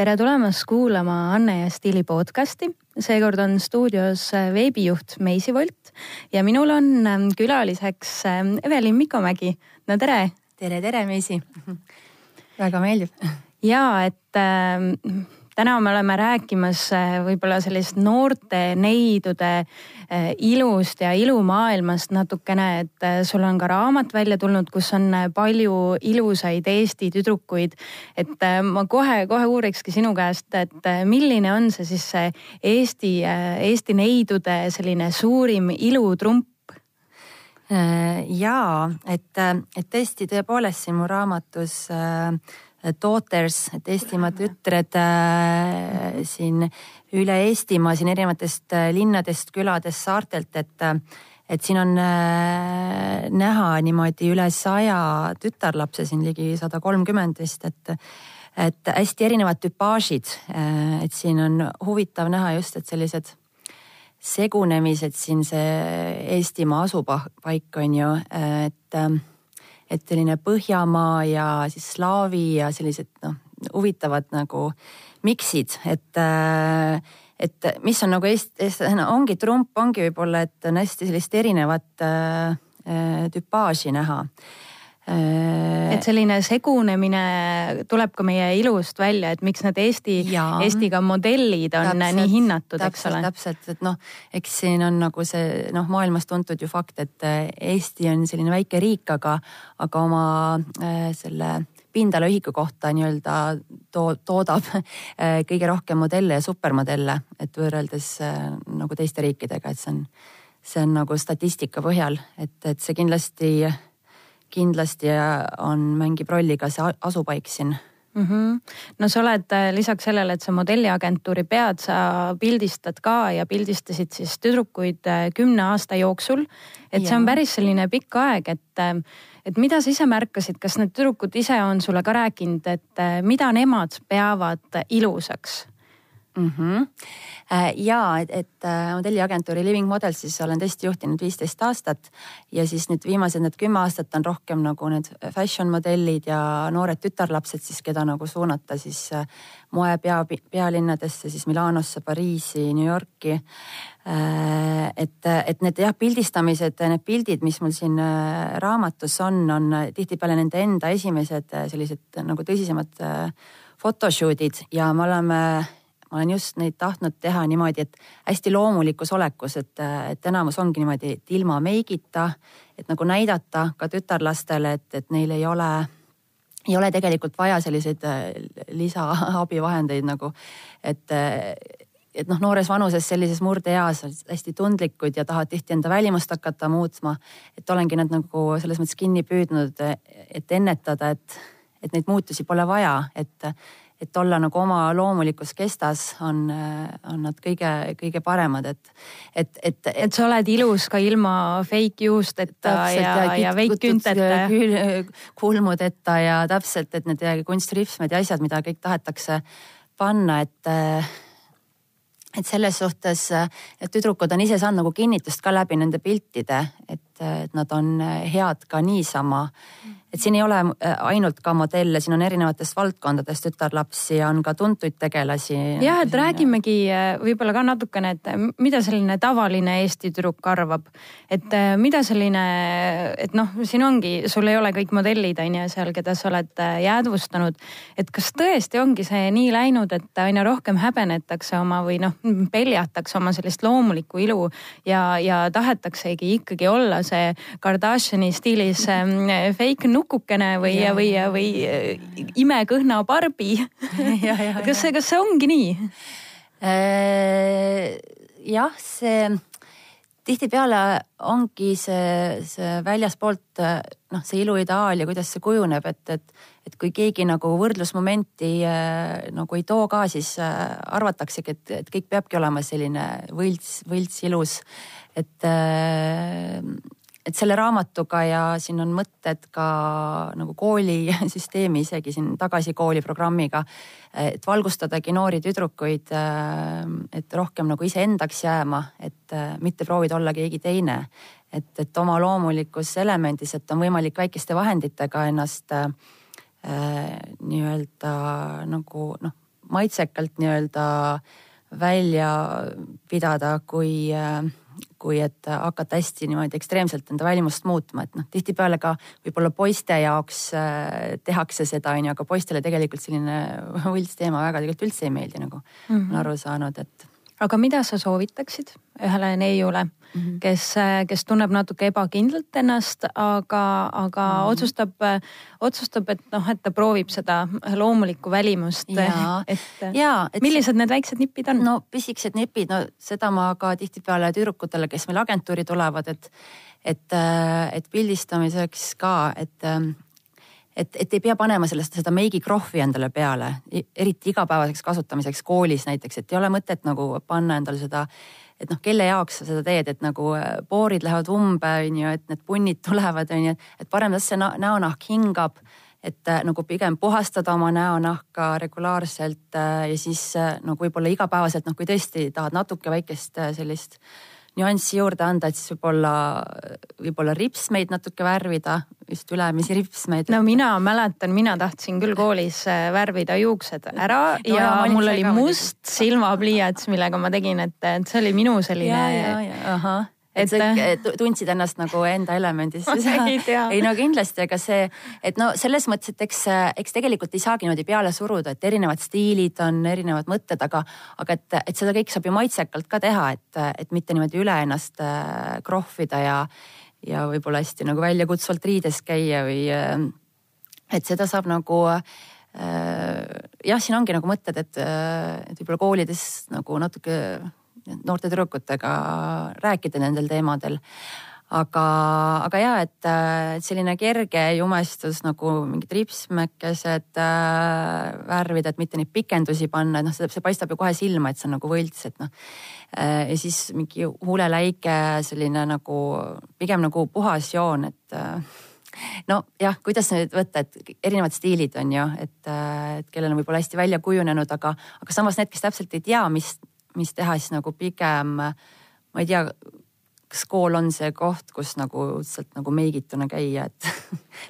tere tulemast kuulama Anne ja Stiili podcasti. seekord on stuudios veebijuht Meisi Volt ja minul on ähm, külaliseks ähm, Evelin Mikomägi. no tere. tere, tere, Meisi väga meeldib. ja et äh, täna me oleme rääkimas äh, võib-olla sellist noorte neidude äh, ilust ja ilumaailmast natukene, et äh, sul on ka raamat välja tulnud, kus on palju ilusaid Eesti tüdrukuid. et ma kohe-kohe uurikski sinu käest, et milline on see siis see Eesti, Eesti neidude selline suurim ilutrump? jaa, et, et tõesti tõepoolest siin mu raamatus äh, daughters, et Eestimaa tütred äh, siin üle Eestimaa, siin erinevatest äh, linnadest, küladest, saartelt, et äh, et siin on äh, näha niimoodi üle saja tütarlapse siin ligi sada kolmkümmend vist, et et hästi erinevad tüpaažid, äh, et siin on huvitav näha just, et sellised segunemised siin see Eestimaa asupaik on ju, et et selline Põhjamaa ja siis slaavi ja sellised noh, huvitavad nagu miksid, et äh, et mis on nagu Eesti, ongi trump, ongi võib-olla, et on hästi sellist erinevat äh, äh tüpaaži näha. Äh, et selline segunemine tuleb ka meie ilust välja, et miks need Eesti, Eestiga modellid on täpselt, nii hinnatud, eks ole. täpselt, et noh, eks siin on nagu see noh, maailmas tuntud ju fakt, et äh, Eesti on selline väike riik, aga, aga oma äh, selle pindalaühiku kohta nii-öelda to toodab äh, kõige rohkem modelle ja supermodelle, et võrreldes äh, nagu teiste riikidega, et see on, see on nagu statistika põhjal, et, et see kindlasti kindlasti on, mängib rolli ka see asupaik siin mm. -hmm. no sa oled äh, lisaks sellele, et sa modelliagentuuri pead, sa pildistad ka ja pildistasid siis tüdrukuid äh, kümne aasta jooksul. et ja. see on päris selline pikk aeg, et, äh, et mida sa ise märkasid, kas need tüdrukud ise on sulle ka rääkinud, et mida nemad peavad ilusaks mm? -hmm. ja et, et äh, modelliagentuuri Living Models siis olen tõesti juhtinud viisteist aastat ja siis nüüd viimased need kümme aastat on rohkem nagu need fashion modellid ja noored tütarlapsed siis, keda nagu suunata siis äh, moe pea, pealinnadesse siis Milanosse, Pariisi, New Yorki. et, et need jah, pildistamised, need pildid, mis mul siin raamatus on, on tihtipeale nende enda esimesed sellised nagu tõsisemad photoshoot'id ja me oleme ma olen just neid tahtnud teha niimoodi, et hästi loomulikus olekus, et, et enamus ongi niimoodi, et ilma meigita, et nagu näidata ka tütarlastele, et, et neil ei ole, ei ole tegelikult vaja selliseid äh, lisaabivahendeid nagu, et et noh, noores vanuses sellises murdeeas hästi tundlikud ja tahavad tihti enda välimust hakata muutma. et olengi nad nagu selles mõttes kinni püüdnud, et ennetada, et, et neid muutusi pole vaja, et, et olla nagu oma loomulikus kestas on, on nad kõige-kõige paremad, et, et, et. et sa oled ilus ka ilma fake juusteta ja, ja, ja fake künteta. kulmudeta ja täpselt, et need kunstrihvmed ja asjad, mida kõik tahetakse panna, et et selles suhtes need tüdrukud on ise saanud nagu kinnitust ka läbi nende piltide, et, et nad on head ka niisama et siin ei ole äh, ainult ka modelle, siin on erinevatest valdkondadest tütarlapsi ja on ka tuntuid tegelasi. jah, et räägimegi äh, võib-olla ka natukene, et mida selline tavaline Eesti tüdruk arvab. et äh, mida selline, et noh, siin ongi, sul ei ole kõik modellid on ju seal, keda sa oled jäädvustanud. et kas tõesti ongi see nii läinud, et aina rohkem häbenetakse oma või noh, peljatakse oma sellist loomulikku ilu ja, ja tahetaksegi ikkagi olla see Kardashini stiilis fake nude nukukene või, või, või äh, imekõhna Barbi kas see, kas see ongi nii? Äh, jah, see tihtipeale ongi see, see väljaspoolt noh, see iluideaal ja kuidas see kujuneb, et, et, et kui keegi nagu võrdlusmomenti äh, nagu ei too ka, siis äh, arvataksegi, et, et kõik peabki olema selline võlts, võlts ilus. et äh, et selle raamatuga ja siin on mõtted ka nagu koolisüsteemi isegi siin tagasi kooli programmiga. et valgustadagi noori tüdrukuid, äh, et rohkem nagu iseendaks jääma, et äh, mitte proovida olla keegi teine. et, et oma loomulikus elemendis, et on võimalik väikeste vahenditega ennast äh, nii-öelda nagu noh maitsekalt nii-öelda välja pidada, kui äh, kui et hakata hästi niimoodi ekstreemselt enda välimust muutma, et noh, tihtipeale ka võib-olla poiste jaoks äh, tehakse seda, on ju, aga poistele tegelikult selline võlts teema väga tegelikult üldse ei meeldi, nagu mm -hmm. olen aru saanud, et aga mida sa soovitaksid ühele neiule mm, -hmm. kes, kes tunneb natuke ebakindlalt ennast, aga, aga mm -hmm. otsustab, otsustab, et noh, et ta proovib seda loomulikku välimust. et, et millised need väiksed nipid on? no pisikesed nipid, no seda ma ka tihtipeale tüdrukutele, kes meil agentuuri tulevad, et, et, et pildistamiseks ka, et et, et ei pea panema sellest seda meigikrohvi endale peale, eriti igapäevaseks kasutamiseks koolis näiteks, et ei ole mõtet nagu panna endale seda et noh, kelle jaoks sa seda teed, et nagu äh, poorid lähevad umbe, on ju, et need punnid tulevad, on ju, et parem las see näonahk hingab. et äh, nagu pigem puhastada oma näonahka regulaarselt äh, ja siis nagu võib-olla igapäevaselt, noh, kui tõesti tahad natuke väikest sellist nüanssi juurde anda, et siis võib-olla, võib-olla ripsmeid natuke värvida, just ülemisi ripsmeid. no mina mäletan, mina tahtsin küll koolis äh, värvida juuksed ära no, ja, ja mul oli must silmapliiats, millega ma tegin, et, et see oli minu selline et sa tundsid ennast nagu enda elemendis. Ei, ei no kindlasti, aga see, et no selles mõttes, et eks, eks tegelikult ei saagi niimoodi peale suruda, et erinevad stiilid on, erinevad mõtted, aga, aga et, et seda kõike saab ju maitsekalt ka teha, et, et mitte niimoodi üle ennast äh, krohvida ja, ja võib-olla hästi nagu väljakutsuvalt riides käia või äh, et seda saab nagu jah, siin ongi nagu mõtted, et, et võib-olla koolides nagu natuke noorte tüdrukutega rääkida nendel teemadel. aga, aga ja, et, selline kerge jumestus nagu mingid ripsmekesed äh, värvida, et mitte neid pikendusi panna, et noh, see, see paistab ju kohe silma, et see on nagu võlts, et noh äh,. ja siis mingi huuleläike selline nagu pigem nagu puhas joon, et äh, nojah, kuidas nüüd võtta, et erinevad stiilid on ju, et, äh, et kellel on võib-olla hästi välja kujunenud, aga, aga samas need, kes täpselt ei tea, mis, mis teha siis nagu pigem, ma ei tea, kas kool on see koht, kus nagu sealt nagu meigituna käia, et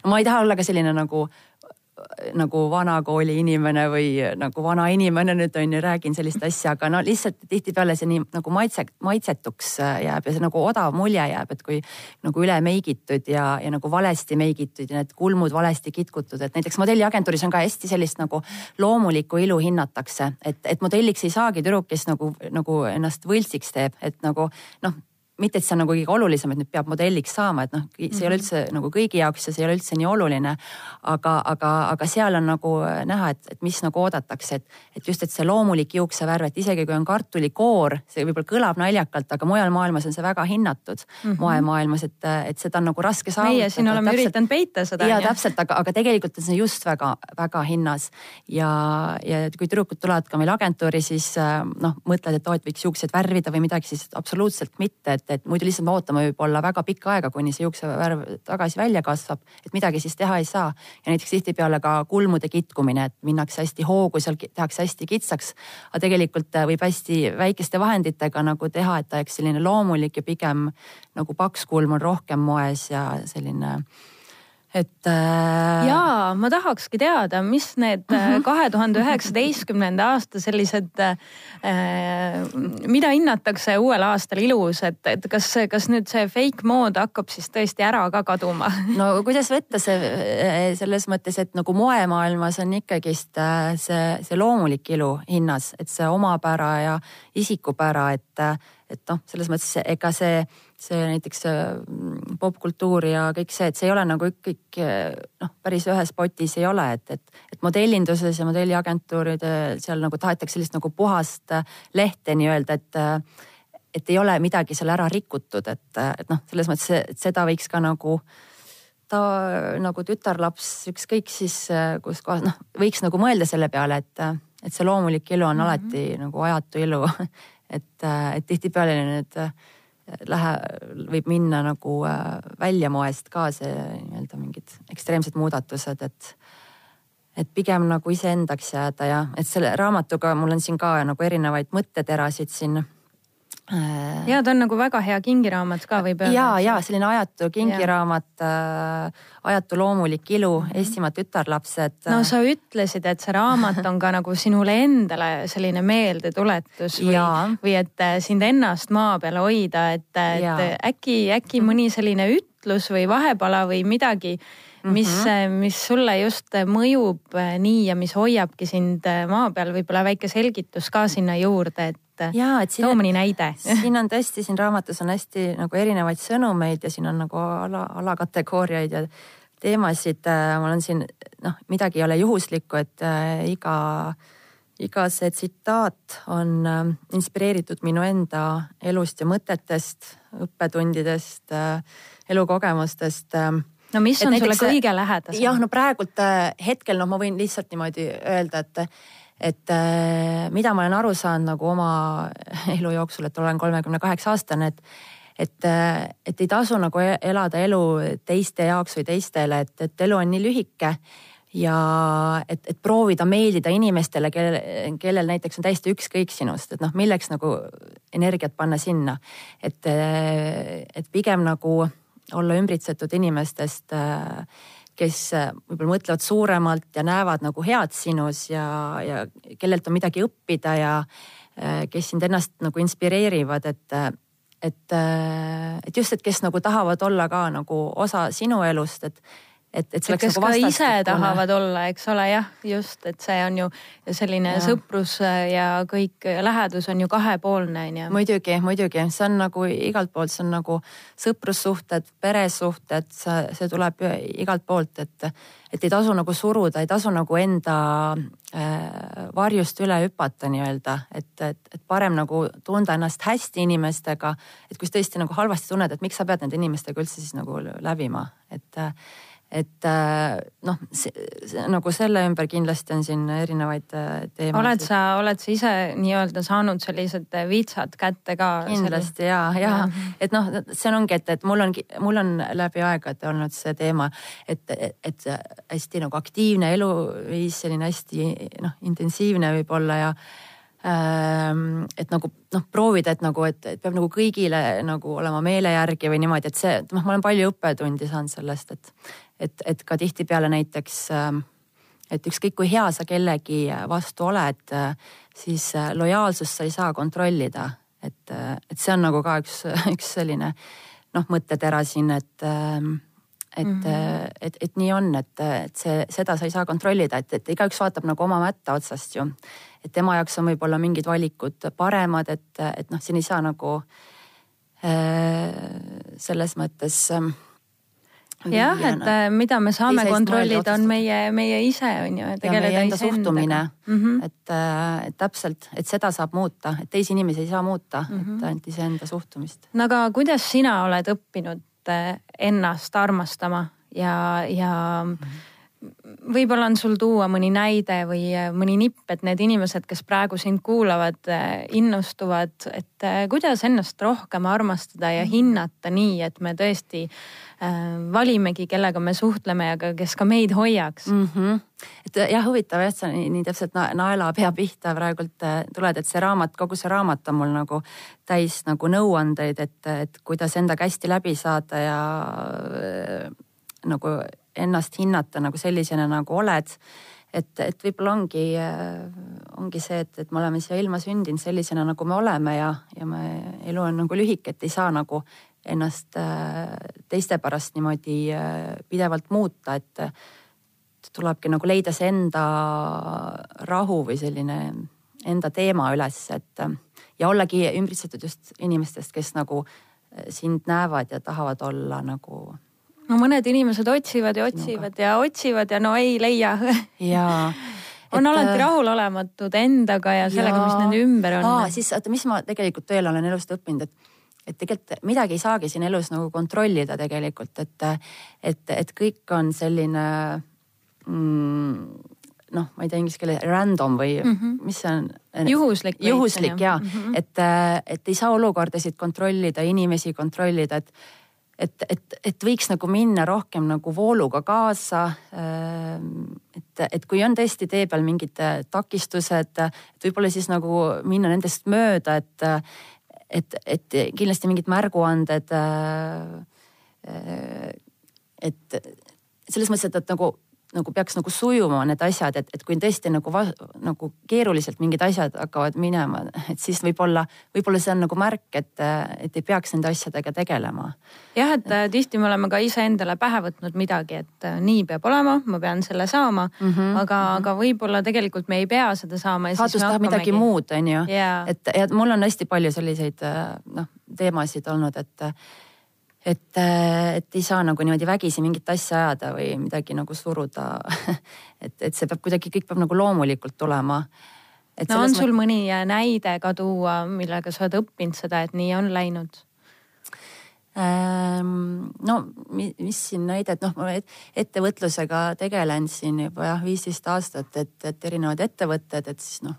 no ma ei taha olla ka selline nagu nagu vanakooli inimene või nagu vana inimene nüüd on ju, räägin sellist asja, aga no lihtsalt tihtipeale see nii nagu maitse, maitsetuks jääb ja see nagu odav mulje jääb, et kui nagu üle meigitud ja, ja nagu valesti meigitud ja need kulmud valesti kitkutud, et näiteks modelliagentuuris on ka hästi sellist nagu loomulikku ilu hinnatakse, et, et modelliks ei saagi tüdruk, kes nagu, nagu ennast võltsiks teeb, et nagu noh mitte, et see on nagu kõige olulisem, et nüüd peab modelliks saama, et noh, see mm -hmm. ei ole mhm. üldse nagu kõigi jaoks ja see ei ole üldse nii oluline. aga, aga, aga seal on nagu näha, et, et mis nagu oodatakse, et, et just, et see loomulik juuksevärv, et isegi kui on kartulikoor, see võib-olla kõlab naljakalt, aga mujal maailmas on see väga hinnatud mm -hmm. moemaailmas, et, et seda on nagu raske saavutada. meie siin oleme täpselt, üritanud peita seda. ja täpselt, aga, aga tegelikult on see just väga-väga hinnas ja, ja kui tüdrukud tulevad ka meil agentuuri, siis noh, mõtled, et oo, et võiks juukseid värvida või midagi, siis absoluutselt mitte, et et muidu lihtsalt me ootame võib-olla väga pikka aega, kuni see juuksevärv tagasi välja kasvab, et midagi siis teha ei saa. ja näiteks tihtipeale ka kulmude kitkumine, et minnakse hästi hoogu, seal tehakse hästi kitsaks. aga tegelikult äh, võib hästi väikeste vahenditega nagu teha, et ta oleks selline loomulik ja pigem nagu paks kulm on rohkem moes ja selline et äh.... ja ma tahakski teada, mis need äh, mhm. kahe tuhande üheksateistkümnenda aasta sellised äh,, mida hinnatakse uuel aastal ilus, et, et kas, kas nüüd see fake mood hakkab siis tõesti ära ka kaduma? no kuidas võtta see äh, selles mõttes, et nagu moemaailmas on ikkagist äh, see, see loomulik ilu hinnas, et see omapära ja isikupära, et, et noh, selles mõttes ega see see näiteks mm, popkultuur ja kõik see, et see ei ole nagu kõik noh, päris ühes potis ei ole, et, et, et modellinduses ja modelliagentuuride seal nagu tahetakse sellist nagu puhast lehte nii-öelda, et et ei ole midagi seal ära rikutud, et, et noh, selles mõttes, et seda võiks ka nagu ta nagu tütarlaps, ükskõik siis kus kohas, noh, võiks nagu mõelda selle peale, et, et see loomulik ilu on mm -hmm. alati nagu ajatu ilu et, et tihtipeale need lähe, võib minna nagu äh, väljamoest ka see nii-öelda mingid ekstreemsed muudatused, et et pigem nagu iseendaks jääda ja et selle raamatuga mul on siin ka nagu erinevaid mõtteterasid siin ja ta on nagu väga hea kingiraamat ka võib öelda. ja, ja selline ajatu kingiraamat äh,, ajatu loomulik ilu -hmm. Eestimaa tütarlapsed. no äh. sa ütlesid, et see raamat on ka nagu sinule endale selline meeldetuletus või, või et äh, sind ennast maa peal hoida, et, et äkki, äkki mõni selline ütlus või vahepala või midagi mis mm, -hmm. mis sulle just mõjub nii ja mis hoiabki sind maa peal, võib-olla väike selgitus ka sinna juurde, et et ja, et siin, too mõni näide. siin on tõesti, siin raamatus on hästi nagu erinevaid sõnumeid ja siin on nagu ala, alakategooriaid ja teemasid. mul on siin noh, midagi ei ole juhuslikku, et äh, iga, iga see tsitaat on äh, inspireeritud minu enda elust ja mõtetest, õppetundidest äh,, elukogemustest äh, no mis on sulle kõige lähedasem? jah, no praegult äh, hetkel noh, ma võin lihtsalt niimoodi öelda, et et äh, mida ma olen aru saanud nagu oma elu jooksul, et olen kolmekümne kaheksa aastane, et et, äh, et ei tasu nagu e-, elada elu teiste jaoks või teistele, et, et elu on nii lühike ja et, et proovida meeldida inimestele, kellel, kellel näiteks on täiesti ükskõik sinust, et noh, milleks nagu energiat panna sinna. et, äh, et pigem nagu olla ümbritsetud inimestest äh, kes äh, võib-olla mõtlevad suuremalt ja näevad nagu head sinus ja, ja kellelt on midagi õppida ja äh, kes sind ennast nagu inspireerivad, et, et, äh, et just, et kes nagu tahavad olla ka nagu osa sinu elust, et et, et see oleks nagu vastastikune. ise tahavad olla, eks ole, jah, just, et see on ju selline ja. sõprus ja kõik lähedus on ju kahepoolne on ju. muidugi, muidugi, see on nagu igalt poolt, see on nagu sõprussuhted, peresuhted, see tuleb igalt poolt, et, et ei tasu nagu suruda, ei tasu nagu enda äh, varjust üle hüpata nii-öelda, et, et, et parem nagu tunda ennast hästi inimestega. et kui sa tõesti nagu halvasti tunned, et miks sa pead nende inimestega üldse siis nagu lävima, et et äh, noh, nagu selle ümber kindlasti on siin erinevaid äh, teemasid. oled sa, oled sa ise nii-öelda saanud sellised vitsad kätte ka? kindlasti ja, ja, ja. et noh, see ongi, et, et mul on, mul on läbi aegade olnud see teema, et, et hästi nagu aktiivne eluviis, selline hästi noh, intensiivne võib-olla ja ähm, et nagu noh, proovida, et nagu, et, et peab nagu kõigile nagu olema meele järgi või niimoodi, et see, noh, ma olen palju õppetundi saanud sellest, et, et, et ka tihtipeale näiteks, ähm, et ükskõik kui hea sa kellegi vastu oled, äh, siis äh, lojaalsust sa ei saa kontrollida. et, äh, et see on nagu ka üks, üks selline noh, mõttetera siin, et ähm, et mm, -hmm. et, et nii on, et, et see, seda sa ei saa kontrollida, et, et igaüks vaatab nagu oma mätta otsast ju. et tema jaoks on võib-olla mingid valikud paremad, et, et noh, siin ei saa nagu äh, selles mõttes äh, jah, et äh, mida me saame kontrollida, on meie, meie ise on ju. ja meie enda suhtumine mm, -hmm. et, äh, et täpselt, et seda saab muuta, et teisi inimesi ei saa muuta mm, -hmm. et ainult iseenda suhtumist. no aga kuidas sina oled õppinud äh, ennast armastama ja, ja mm -hmm võib-olla on sul tuua mõni näide või äh, mõni nipp, et need inimesed, kes praegu sind kuulavad, äh, innustuvad, et äh, kuidas ennast rohkem armastada ja mhm. hinnata nii, et me tõesti valimegi, kellega me suhtleme ja kes ka meid hoiaks mm. -hmm. et jah, huvitav jah, sa nii, nii täpselt naela pea pihta praegult tuled, et see raamat, kogu see raamat on mul nagu täis nagu nõuandeid, et, et kuidas endaga hästi läbi saada ja nagu ennast hinnata nagu sellisena, nagu oled. et, et võib-olla ongi, ongi see, et, et me oleme siia ilma sündinud sellisena, nagu me oleme ja, ja me, elu on nagu lühike, et ei saa nagu ennast äh, teiste pärast niimoodi äh, pidevalt muuta, et tulebki nagu leida see enda rahu või selline enda teema üles, et ja ollagi ümbritsetud just inimestest, kes nagu sind näevad ja tahavad olla nagu no mõned inimesed otsivad ja otsivad no, ja otsivad ja no ei leia. jaa on et, alati äh, rahulolematud endaga ja sellega, mis nende ümber on. siis oota, mis ma tegelikult veel olen elust õppinud, et, et tegelikult midagi ei saagi siin elus nagu kontrollida tegelikult, et, et, et kõik on selline mm, noh, ma ei tea inglise keeles random või mm -hmm. mis see on? juhuslik. juhuslik ja mm, -hmm. et, et ei saa olukordasid kontrollida, inimesi kontrollida, et et, et, et võiks nagu minna rohkem nagu vooluga kaasa. Ähm, et, et kui on tõesti tee peal mingid takistused, et võib-olla siis nagu minna nendest mööda, et, et, et kindlasti mingid märguanded. et selles mõttes, et, et nagu nagu peaks nagu sujuma need asjad, et, et kui tõesti nagu, nagu keeruliselt mingid asjad hakkavad minema, et siis võib-olla, võib-olla see on nagu märk, et, et ei peaks nende asjadega tegelema. jah, et äh, tihti me oleme ka iseendale pähe võtnud midagi, et äh, nii peab olema, ma pean selle saama mm, -hmm. aga -hmm. aga võib-olla tegelikult me ei pea seda saama. saatus tahab midagi muud, on ju yeah.. et, et mul on hästi palju selliseid äh, noh, teemasid olnud, et et, äh, et ei saa nagu niimoodi vägisi mingit asja ajada või midagi nagu suruda et, et see peab kuidagi, kõik peab nagu loomulikult tulema. no on sul mõni äh, näide ka tuua, millega sa oled õppinud seda, et nii on läinud? Ähm, no mis siin näidet, noh, ma ettevõtlusega tegelen siin juba jah, viisteist aastat, et, et erinevad ettevõtted, et siis noh,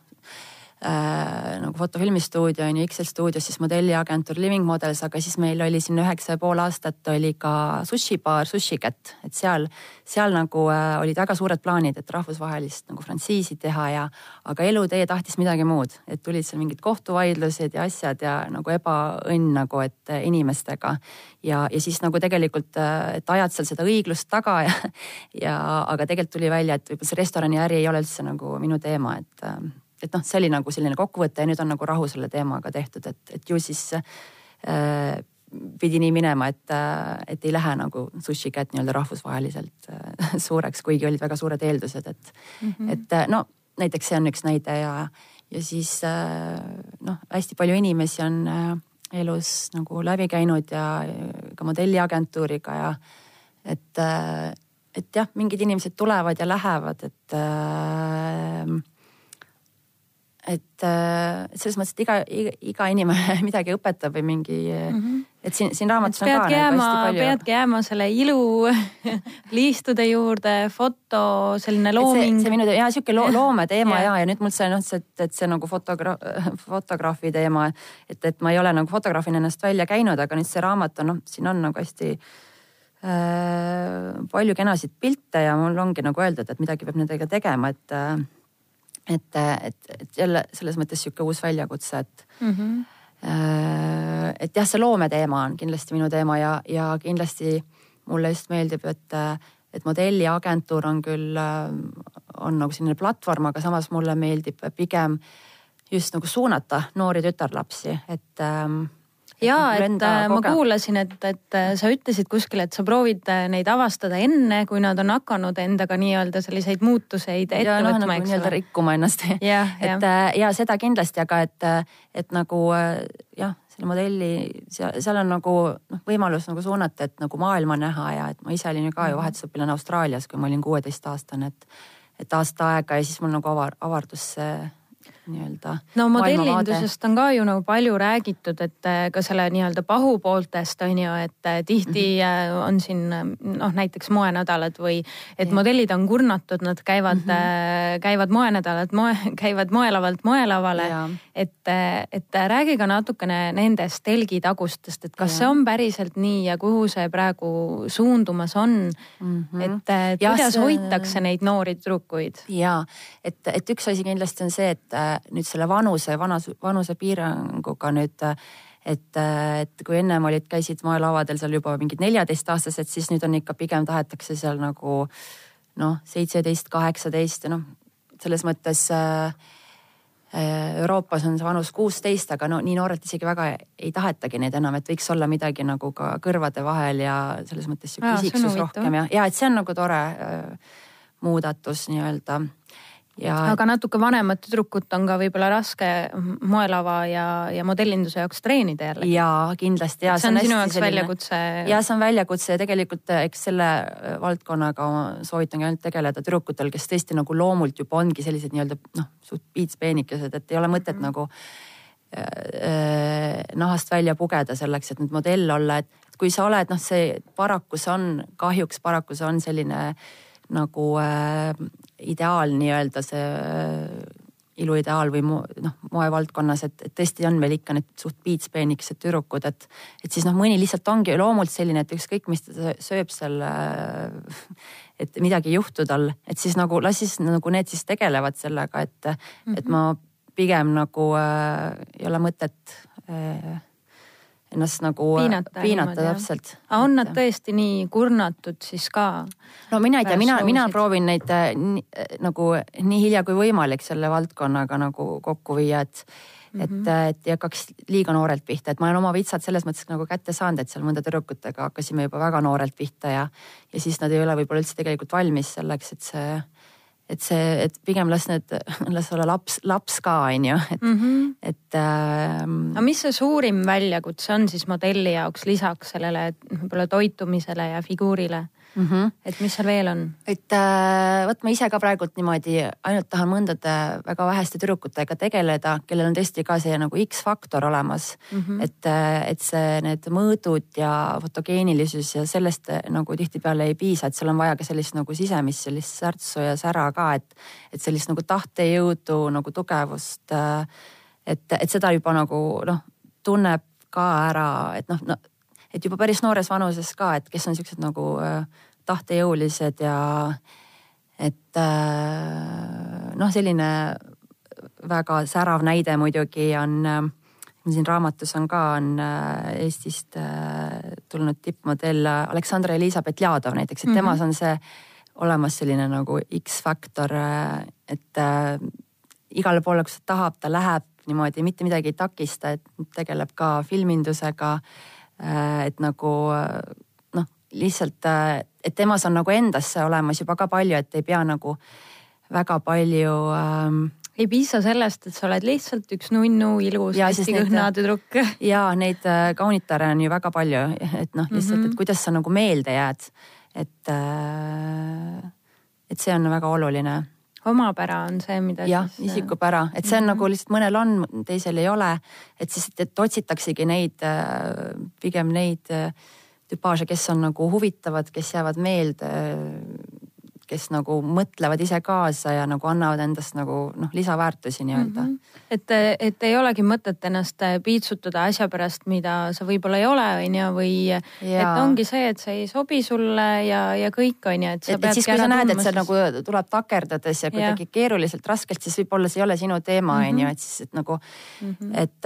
äh, nagu fotofilmistuudio on ju, Excel stuudios siis modelliagentuur Living Models, aga siis meil oli siin üheksa ja pool aastat oli ka sushibaar Sushi Cat, et seal, seal nagu äh, olid väga suured plaanid, et rahvusvahelist nagu frantsiisi teha ja, aga elutee tahtis midagi muud, et tulid seal mingid kohtuvaidlused ja asjad ja nagu ebaõnn nagu, et äh, inimestega. ja, ja siis nagu tegelikult, äh, et ajad seal seda õiglust taga ja, ja aga tegelikult tuli välja, et võib-olla see restoraniäri ei ole üldse nagu minu teema, et äh, et noh, see oli nagu selline kokkuvõte ja nüüd on nagu rahu selle teemaga tehtud, et, et ju siis äh, pidi nii minema, et, äh, et ei lähe nagu sushi cat nii-öelda rahvusvaheliselt äh, suureks, kuigi olid väga suured eeldused, et mm, -hmm. et äh, no näiteks see on üks näide ja, ja siis äh, noh, hästi palju inimesi on äh, elus nagu läbi käinud ja ka modelliagentuuriga ja et, äh, et jah, mingid inimesed tulevad ja lähevad, et äh, et äh, selles mõttes, et iga, iga, iga inimene midagi õpetab või mingi mm, -hmm. et siin, siin raamatus on ka nagu jääma, hästi palju. peadki jääma selle ilu liistude juurde, foto, selline looming. see, minu ja sihuke lo, loometeema ja, ja, ja nüüd mul see noh, see, et see nagu fotogra-, fotograafi teema, et, et ma ei ole nagu fotograafina ennast välja käinud, aga nüüd see raamat on noh, siin on nagu hästi äh, palju kenasid pilte ja mul ongi nagu öeldud, et midagi peab nendega tegema, et äh, et, et, et jälle selles mõttes sihuke uus väljakutse, et mm. -hmm. et jah, see loometeema on kindlasti minu teema ja, ja kindlasti mulle just meeldib, et, et modelliagentuur on küll, on nagu selline platvorm, aga samas mulle meeldib pigem just nagu suunata noori tütarlapsi, et ähm, ja et äh, ma kuulasin, et, et äh, sa ütlesid kuskil, et sa proovid äh, neid avastada enne, kui nad on hakanud endaga nii-öelda selliseid muutuseid ette ja, võtma no,, nagu eks ole. rikkuma ennast et ja. ja seda kindlasti, aga et, et nagu jah, selle modelli seal, seal on nagu noh, võimalus nagu suunata, et nagu maailma näha ja et ma ise olin ju ka ju mhm. vahetusõpilane Austraalias, kui ma olin kuueteistaastane, et, et aasta aega ja siis mul nagu avar, avardus see nii-öelda. no modellindusest on ka ju nagu palju räägitud, et äh, ka selle nii-öelda pahupooltest on ju, et äh, tihti mm -hmm. on siin noh, näiteks moenädalad või et ja. modellid on kurnatud, nad käivad mm, -hmm. käivad moenädalad, moe, käivad moelavalt moelavale. et, et räägi ka natukene nendest telgitagustest, et kas ja. see on päriselt nii ja kuhu see praegu suundumas on mm. -hmm. et, et ja, kuidas see... hoitakse neid noori tüdrukuid? ja et, et üks asi kindlasti on see, et nüüd selle vanuse, vanuse, vanusepiiranguga nüüd et, et kui ennem olid, käisid moelavadel seal juba mingid neljateistaastased, siis nüüd on ikka pigem tahetakse seal nagu noh, seitseteist, kaheksateist ja noh, selles mõttes äh, Euroopas on see vanus kuusteist, aga no nii noorelt isegi väga ei tahetagi neid enam, et võiks olla midagi nagu ka kõrvade vahel ja selles mõttes sihuke isiksus rohkem ja, ja et see on nagu tore äh, muudatus nii-öelda Ja... aga natuke vanemat tüdrukut on ka võib-olla raske moelava ja, ja modellinduse jaoks treenida jälle. ja kindlasti ja. see on, on sinu jaoks selline... väljakutse. ja see on väljakutse ja tegelikult eh, eks selle eh, valdkonnaga soovitangi ainult tegeleda tüdrukutel, kes tõesti nagu loomult juba ongi sellised nii-öelda noh, suht piitspeenikesed, et ei ole mõtet mm -hmm. nagu äh, nahast välja pugeda selleks, et nüüd modell olla, et kui sa oled, noh, see paraku see on, kahjuks paraku see on selline nagu äh, ideaal nii-öelda see äh, iluideaal või mo, noh, moevaldkonnas, et, et tõesti on veel ikka need suht piitspeenikesed tüdrukud, et, et siis noh, mõni lihtsalt ongi loomult selline, et ükskõik, mis ta sööb seal, äh, et midagi ei juhtu tal, et siis nagu las siis nagu need siis tegelevad sellega, et mm, -hmm. et ma pigem nagu äh, ei ole mõtet äh, ennast nagu Piinata piinata jah. täpselt. aga on nad tõesti nii kurnatud siis ka? no mina ei tea, mina, mina proovin neid äh, nii, äh, nagu nii hilja kui võimalik selle valdkonnaga nagu kokku viia, et mm, Mhm. -hmm. et, et ei hakkaks liiga noorelt pihta, et ma olen oma vitsad selles mõttes nagu kätte saanud, et seal mõnda tüdrukutega hakkasime juba väga noorelt pihta ja, ja siis nad ei ole võib-olla üldse tegelikult valmis selleks, et see, et see, et pigem las need, las olla laps, laps ka on ju, et mm, -hmm. et ähm, aga mis see suurim väljakutse on siis modelli jaoks lisaks sellele et võib-olla toitumisele ja figuurile? mm. -hmm. et mis seal veel on? et äh, vot ma ise ka praegult niimoodi ainult tahan mõndade väga väheste tüdrukutega tegeleda, kellel on tõesti ka see nagu X-faktor olemas mm. -hmm. et, et see, need mõõdud ja fotogeenilisus ja sellest äh, nagu tihtipeale ei piisa, et seal on vaja ka sellist nagu sisemist sellist särtsu ja sära ka, et, et sellist nagu tahtejõudu nagu tugevust. et, et seda juba nagu noh, tunneb ka ära, et noh no,, et juba päris noores vanuses ka, et kes on siuksed nagu äh, tahtejõulised ja et äh, noh, selline väga särav näide muidugi on äh, siin raamatus on ka, on Eestist tulnud tippmodell Aleksandra Elizabeth Ljadov näiteks, et mm -hmm. temas on see olemas selline nagu X-faktor, et äh, igale poole, kus ta tahab, ta läheb niimoodi, mitte midagi ei takista, et tegeleb ka filmindusega äh, et nagu äh, noh, lihtsalt, et temas on nagu endasse olemas juba ka palju, et ei pea nagu väga palju ähm, ei piisa sellest, et sa oled lihtsalt üks nunnu, ilus, Jaa, hästi sest need- kõhna tüdruk. ja neid äh, kaunitare on ju väga palju, et noh, lihtsalt et kuidas sa nagu meelde jääd, et äh, et see on väga oluline omapära on see, mida jah, siis. äh, isikupära, et see on mm -hmm. nagu lihtsalt mõnel on, teisel ei ole, et siis, et otsitaksegi neid, pigem neid äh, tüpaaže, kes on nagu huvitavad, kes jäävad meelde, kes nagu mõtlevad ise kaasa ja nagu annavad endast nagu noh, lisaväärtusi nii-öelda mm. -hmm. et, et ei olegi mõtet ennast piitsutada asja pärast, mida sa võib-olla ei ole, onju, või Jaa. et ongi see, et see ei sobi sulle ja, ja kõik onju, et sa et, peadki siis, kui ära sa näed, et tundma see nagu tuleb takerdades ja kuidagi keeruliselt, raskelt, siis võib-olla see ei ole sinu teema, Mhm. on ju, et siis, et nagu mm, -hmm. et,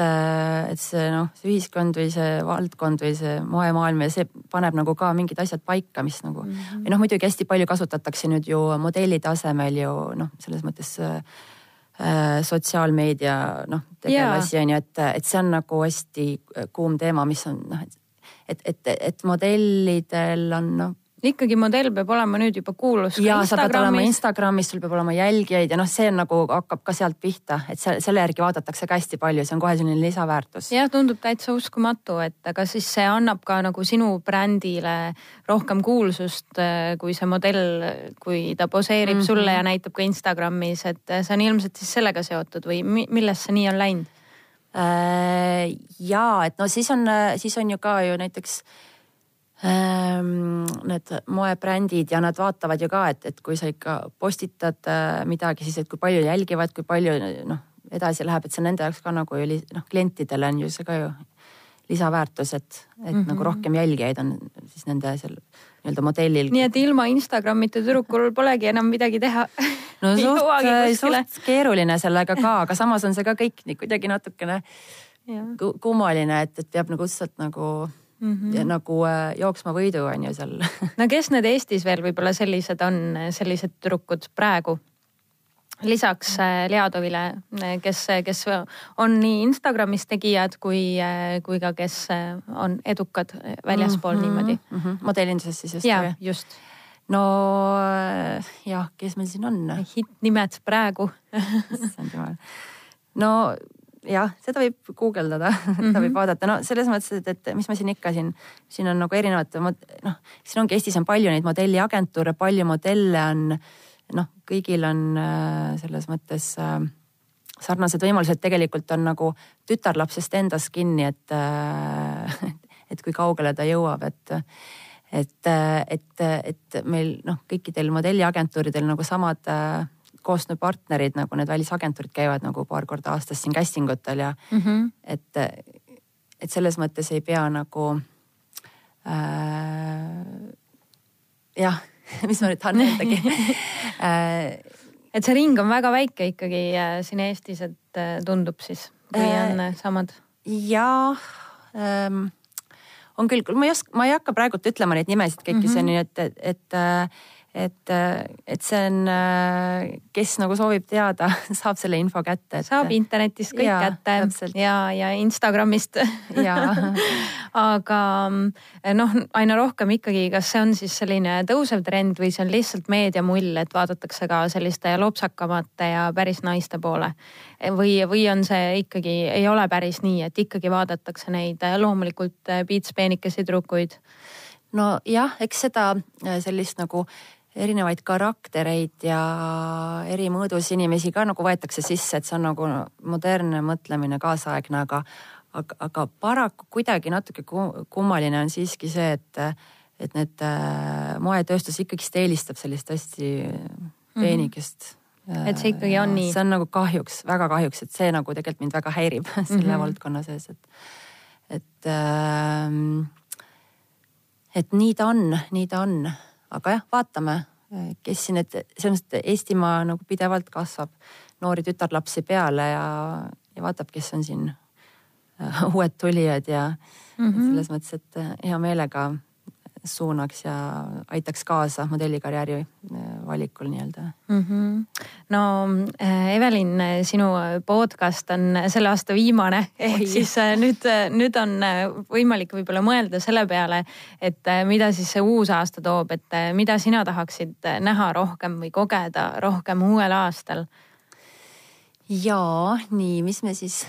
et see noh, see ühiskond või see valdkond või see moemaailm ja see paneb nagu ka mingid asjad paika, mis nagu mm Mhm. -hmm. või noh, muidugi hästi palju kasutatakse nüüd ju modelli tasemel ju noh, selles mõttes äh, sotsiaalmeedia noh, tegelasi on ju, et, et see on nagu hästi kuum teema, mis on noh, et et, et, et modellidel on noh ikkagi modell peab olema nüüd juba kuulus. ja sa pead olema Instagramis, sul peab olema jälgijaid ja noh, see on nagu hakkab ka sealt pihta, et see, selle järgi vaadatakse ka hästi palju, see on kohe selline lisaväärtus. jah, tundub täitsa uskumatu, et aga siis see annab ka nagu sinu brändile rohkem kuulsust, kui see modell, kui ta poseerib mm -hmm. sulle ja näitab ka Instagramis, et see on ilmselt siis sellega seotud või mi- millest see nii on läinud? Äh, ja et no siis on, siis on ju ka ju näiteks ähm, need moebrändid ja nad vaatavad ju ka, et, et kui sa ikka postitad äh, midagi, siis et kui palju jälgivad, kui palju noh, edasi läheb, et see nende jaoks ka nagu ju li- noh, klientidele on ju see ka ju lisaväärtus, et, et mm -hmm. nagu rohkem jälgijaid on siis nende seal nii-öelda modellil. nii et ilma Instagramita tüdrukul polegi enam midagi teha. no suht kuskile. suht keeruline sellega ka, aga samas on see ka kõik nii kuidagi natukene kummaline, et, et peab nagu lihtsalt nagu mm, -hmm. ja, nagu äh, jooksma võidu on ju seal. no kes need Eestis veel võib-olla sellised on, sellised tüdrukud praegu? lisaks äh, Leadovile, kes, kes on nii Instagramis tegijad kui, kui ka, kes äh, on edukad väljaspool mm -hmm. niimoodi. mm. -hmm. modellinduses siis just ja või? just, no äh, jah, kes meil siin on? hittnimed praegu. issand jumal. no jah, seda võib guugeldada mm, -hmm. seda võib vaadata, no selles mõttes, et, et mis ma siin ikka siin, siin on nagu erinevad noh, siin ongi Eestis on palju neid modelliagentuure, palju modelle on noh, kõigil on äh, selles mõttes äh, sarnased võimalused tegelikult on nagu tütarlapsest endast kinni, et äh, et kui kaugele ta jõuab, et et, et, et meil noh, kõikidel modelliagentuuridel nagu samad äh, koostööpartnerid nagu need välisagentuurid käivad nagu paar korda aastas siin casting utel ja mm. -hmm. et, et selles mõttes ei pea nagu äh, jah, mis ma nüüd tahan öeldagi et see ring on väga väike ikkagi äh, siin Eestis, et äh, tundub siis, kui Äh, on äh, samad. jah ähm, on küll, ma ei oska, ma ei hakka praegult ütlema neid nimesid kõiki mm, -hmm. see on nii, et, et, et et, et see on, kes nagu soovib teada, saab selle info kätte et.... saab internetist kõik ja, kätte täpselt. ja, ja Instagramist aga noh, aina rohkem ikkagi, kas see on siis selline tõusev trend või see on lihtsalt meediamull, et vaadatakse ka selliste lopsakamate ja päris naiste poole? või, või on see ikkagi, ei ole päris nii, et ikkagi vaadatakse neid loomulikult piitspeenikesi tüdrukuid? nojah, eks seda sellist nagu erinevaid karaktereid ja eri mõõdus inimesi ka nagu võetakse sisse, et see on nagu modernne mõtlemine, kaasaegne, aga, aga, aga paraku kuidagi natuke kummaline on siiski see, et, et need äh, moetööstus ikkagist eelistab sellist hästi peenikest mm. -hmm. et see ikkagi on nii? see on nagu kahjuks, väga kahjuks, et see nagu tegelikult mind väga häirib selle mm -hmm. valdkonna sees, et, et äh, et nii ta on, nii ta on aga jah, vaatame, kes siin, et selles mõttes, et Eestimaa nagu pidevalt kasvab noori tütarlapsi peale ja, ja vaatab, kes on siin uued tulijad ja mm -hmm. selles mõttes, et hea meelega suunaks ja aitaks kaasa modellikarjääri äh, valikul nii-öelda mm. -hmm. no äh, Evelin, sinu podcast on selle aasta viimane, ehk siis äh, nüüd, nüüd on võimalik võib-olla mõelda selle peale, et mida siis see uus aasta toob, et mida sina tahaksid näha rohkem või kogeda rohkem uuel aastal? ja nii, mis me siis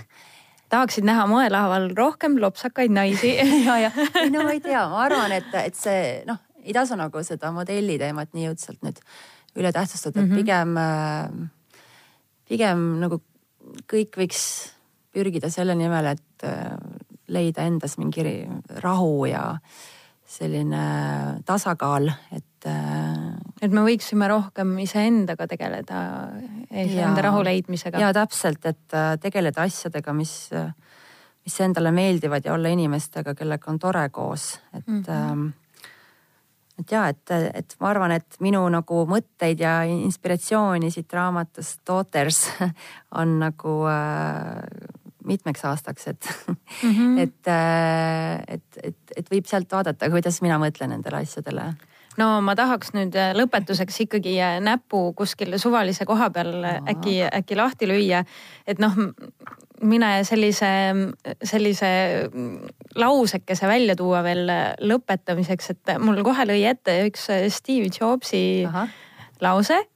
tahaksid näha moelaval rohkem lopsakaid naisi ja, ja no ma ei tea, ma arvan, et, et see noh, ei tasu nagu seda modelli teemat nii õudselt nüüd üle tähtsustada mm, -hmm. et mhm. pigem, äh, pigem nagu kõik võiks pürgida selle nimel, et äh, leida endas mingi rahu ja selline tasakaal, et. Äh, et me võiksime rohkem iseendaga tegeleda, iseenda rahu leidmisega. ja täpselt, et äh, tegeleda asjadega, mis, mis endale meeldivad ja olla inimestega, kellega on tore koos, et mm. -hmm et ja, et, et ma arvan, et minu nagu mõtteid ja inspiratsiooni siit raamatust Daughters on nagu äh, mitmeks aastaks, et mm, -hmm. et, et, et, et võib sealt vaadata, kuidas mina mõtlen nendele asjadele no ma tahaks nüüd äh, lõpetuseks ikkagi äh, näpu kuskil suvalise koha peal äkki, äkki lahti lüüa. et noh, mine sellise, sellise lausekese välja tuua veel lõpetamiseks, et mul kohe lõi ette üks Steve Jobsi Aha. lause Äh,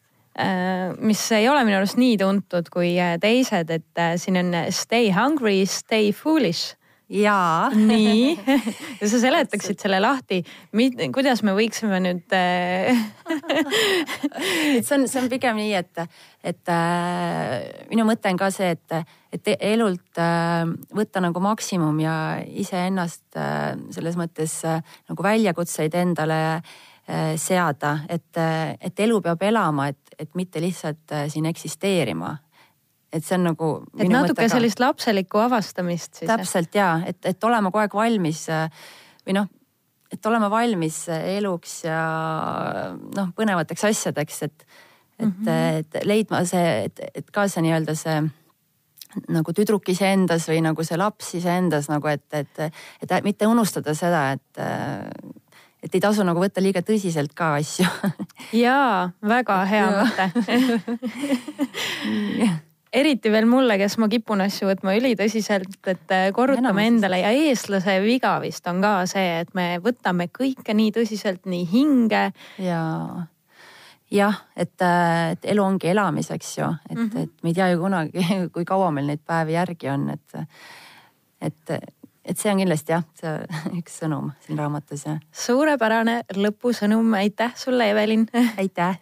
mis ei ole minu arust nii tuntud kui äh, teised, et äh, siin on stay hungry, stay foolish. Jaa. nii, sa seletaksid selle lahti, kuidas me võiksime nüüd see on, see on pigem nii, et, et äh, minu mõte on ka see, et, et elult äh, võtta nagu maksimum ja iseennast äh, selles mõttes äh, nagu väljakutseid endale äh, Äh, seada, et, äh, et elu peab elama, et, et mitte lihtsalt äh, siin eksisteerima. et see on nagu. et natuke mõttega... sellist lapselikku avastamist siis. täpselt ja, et, et olema kogu aeg valmis või noh, et olema valmis eluks ja noh, põnevateks asjadeks, et, et mm, -hmm. et leidma see, et, et ka see nii-öelda see nagu tüdruk iseendas või nagu see laps iseendas nagu, et, et, et mitte unustada seda, et et ei tasu nagu võtta liiga tõsiselt ka asju. Jaa, väga hea mõte. Eriti veel mulle, kes ma kipun asju võtma ülitõsiselt, et äh, korrutame endale. Ja eestlase viga vist on ka see, et me võtame kõike nii tõsiselt, nii hinge. ja, jah, et, äh, et elu ongi elamiseks ju, et mm, -hmm. et me ei tea ju kunagi, kui kaua meil neid päevi järgi on, et, et et see on kindlasti jah, see üks sõnum siin raamatus ja. suurepärane lõpusõnum, aitäh sulle, Evelin. aitäh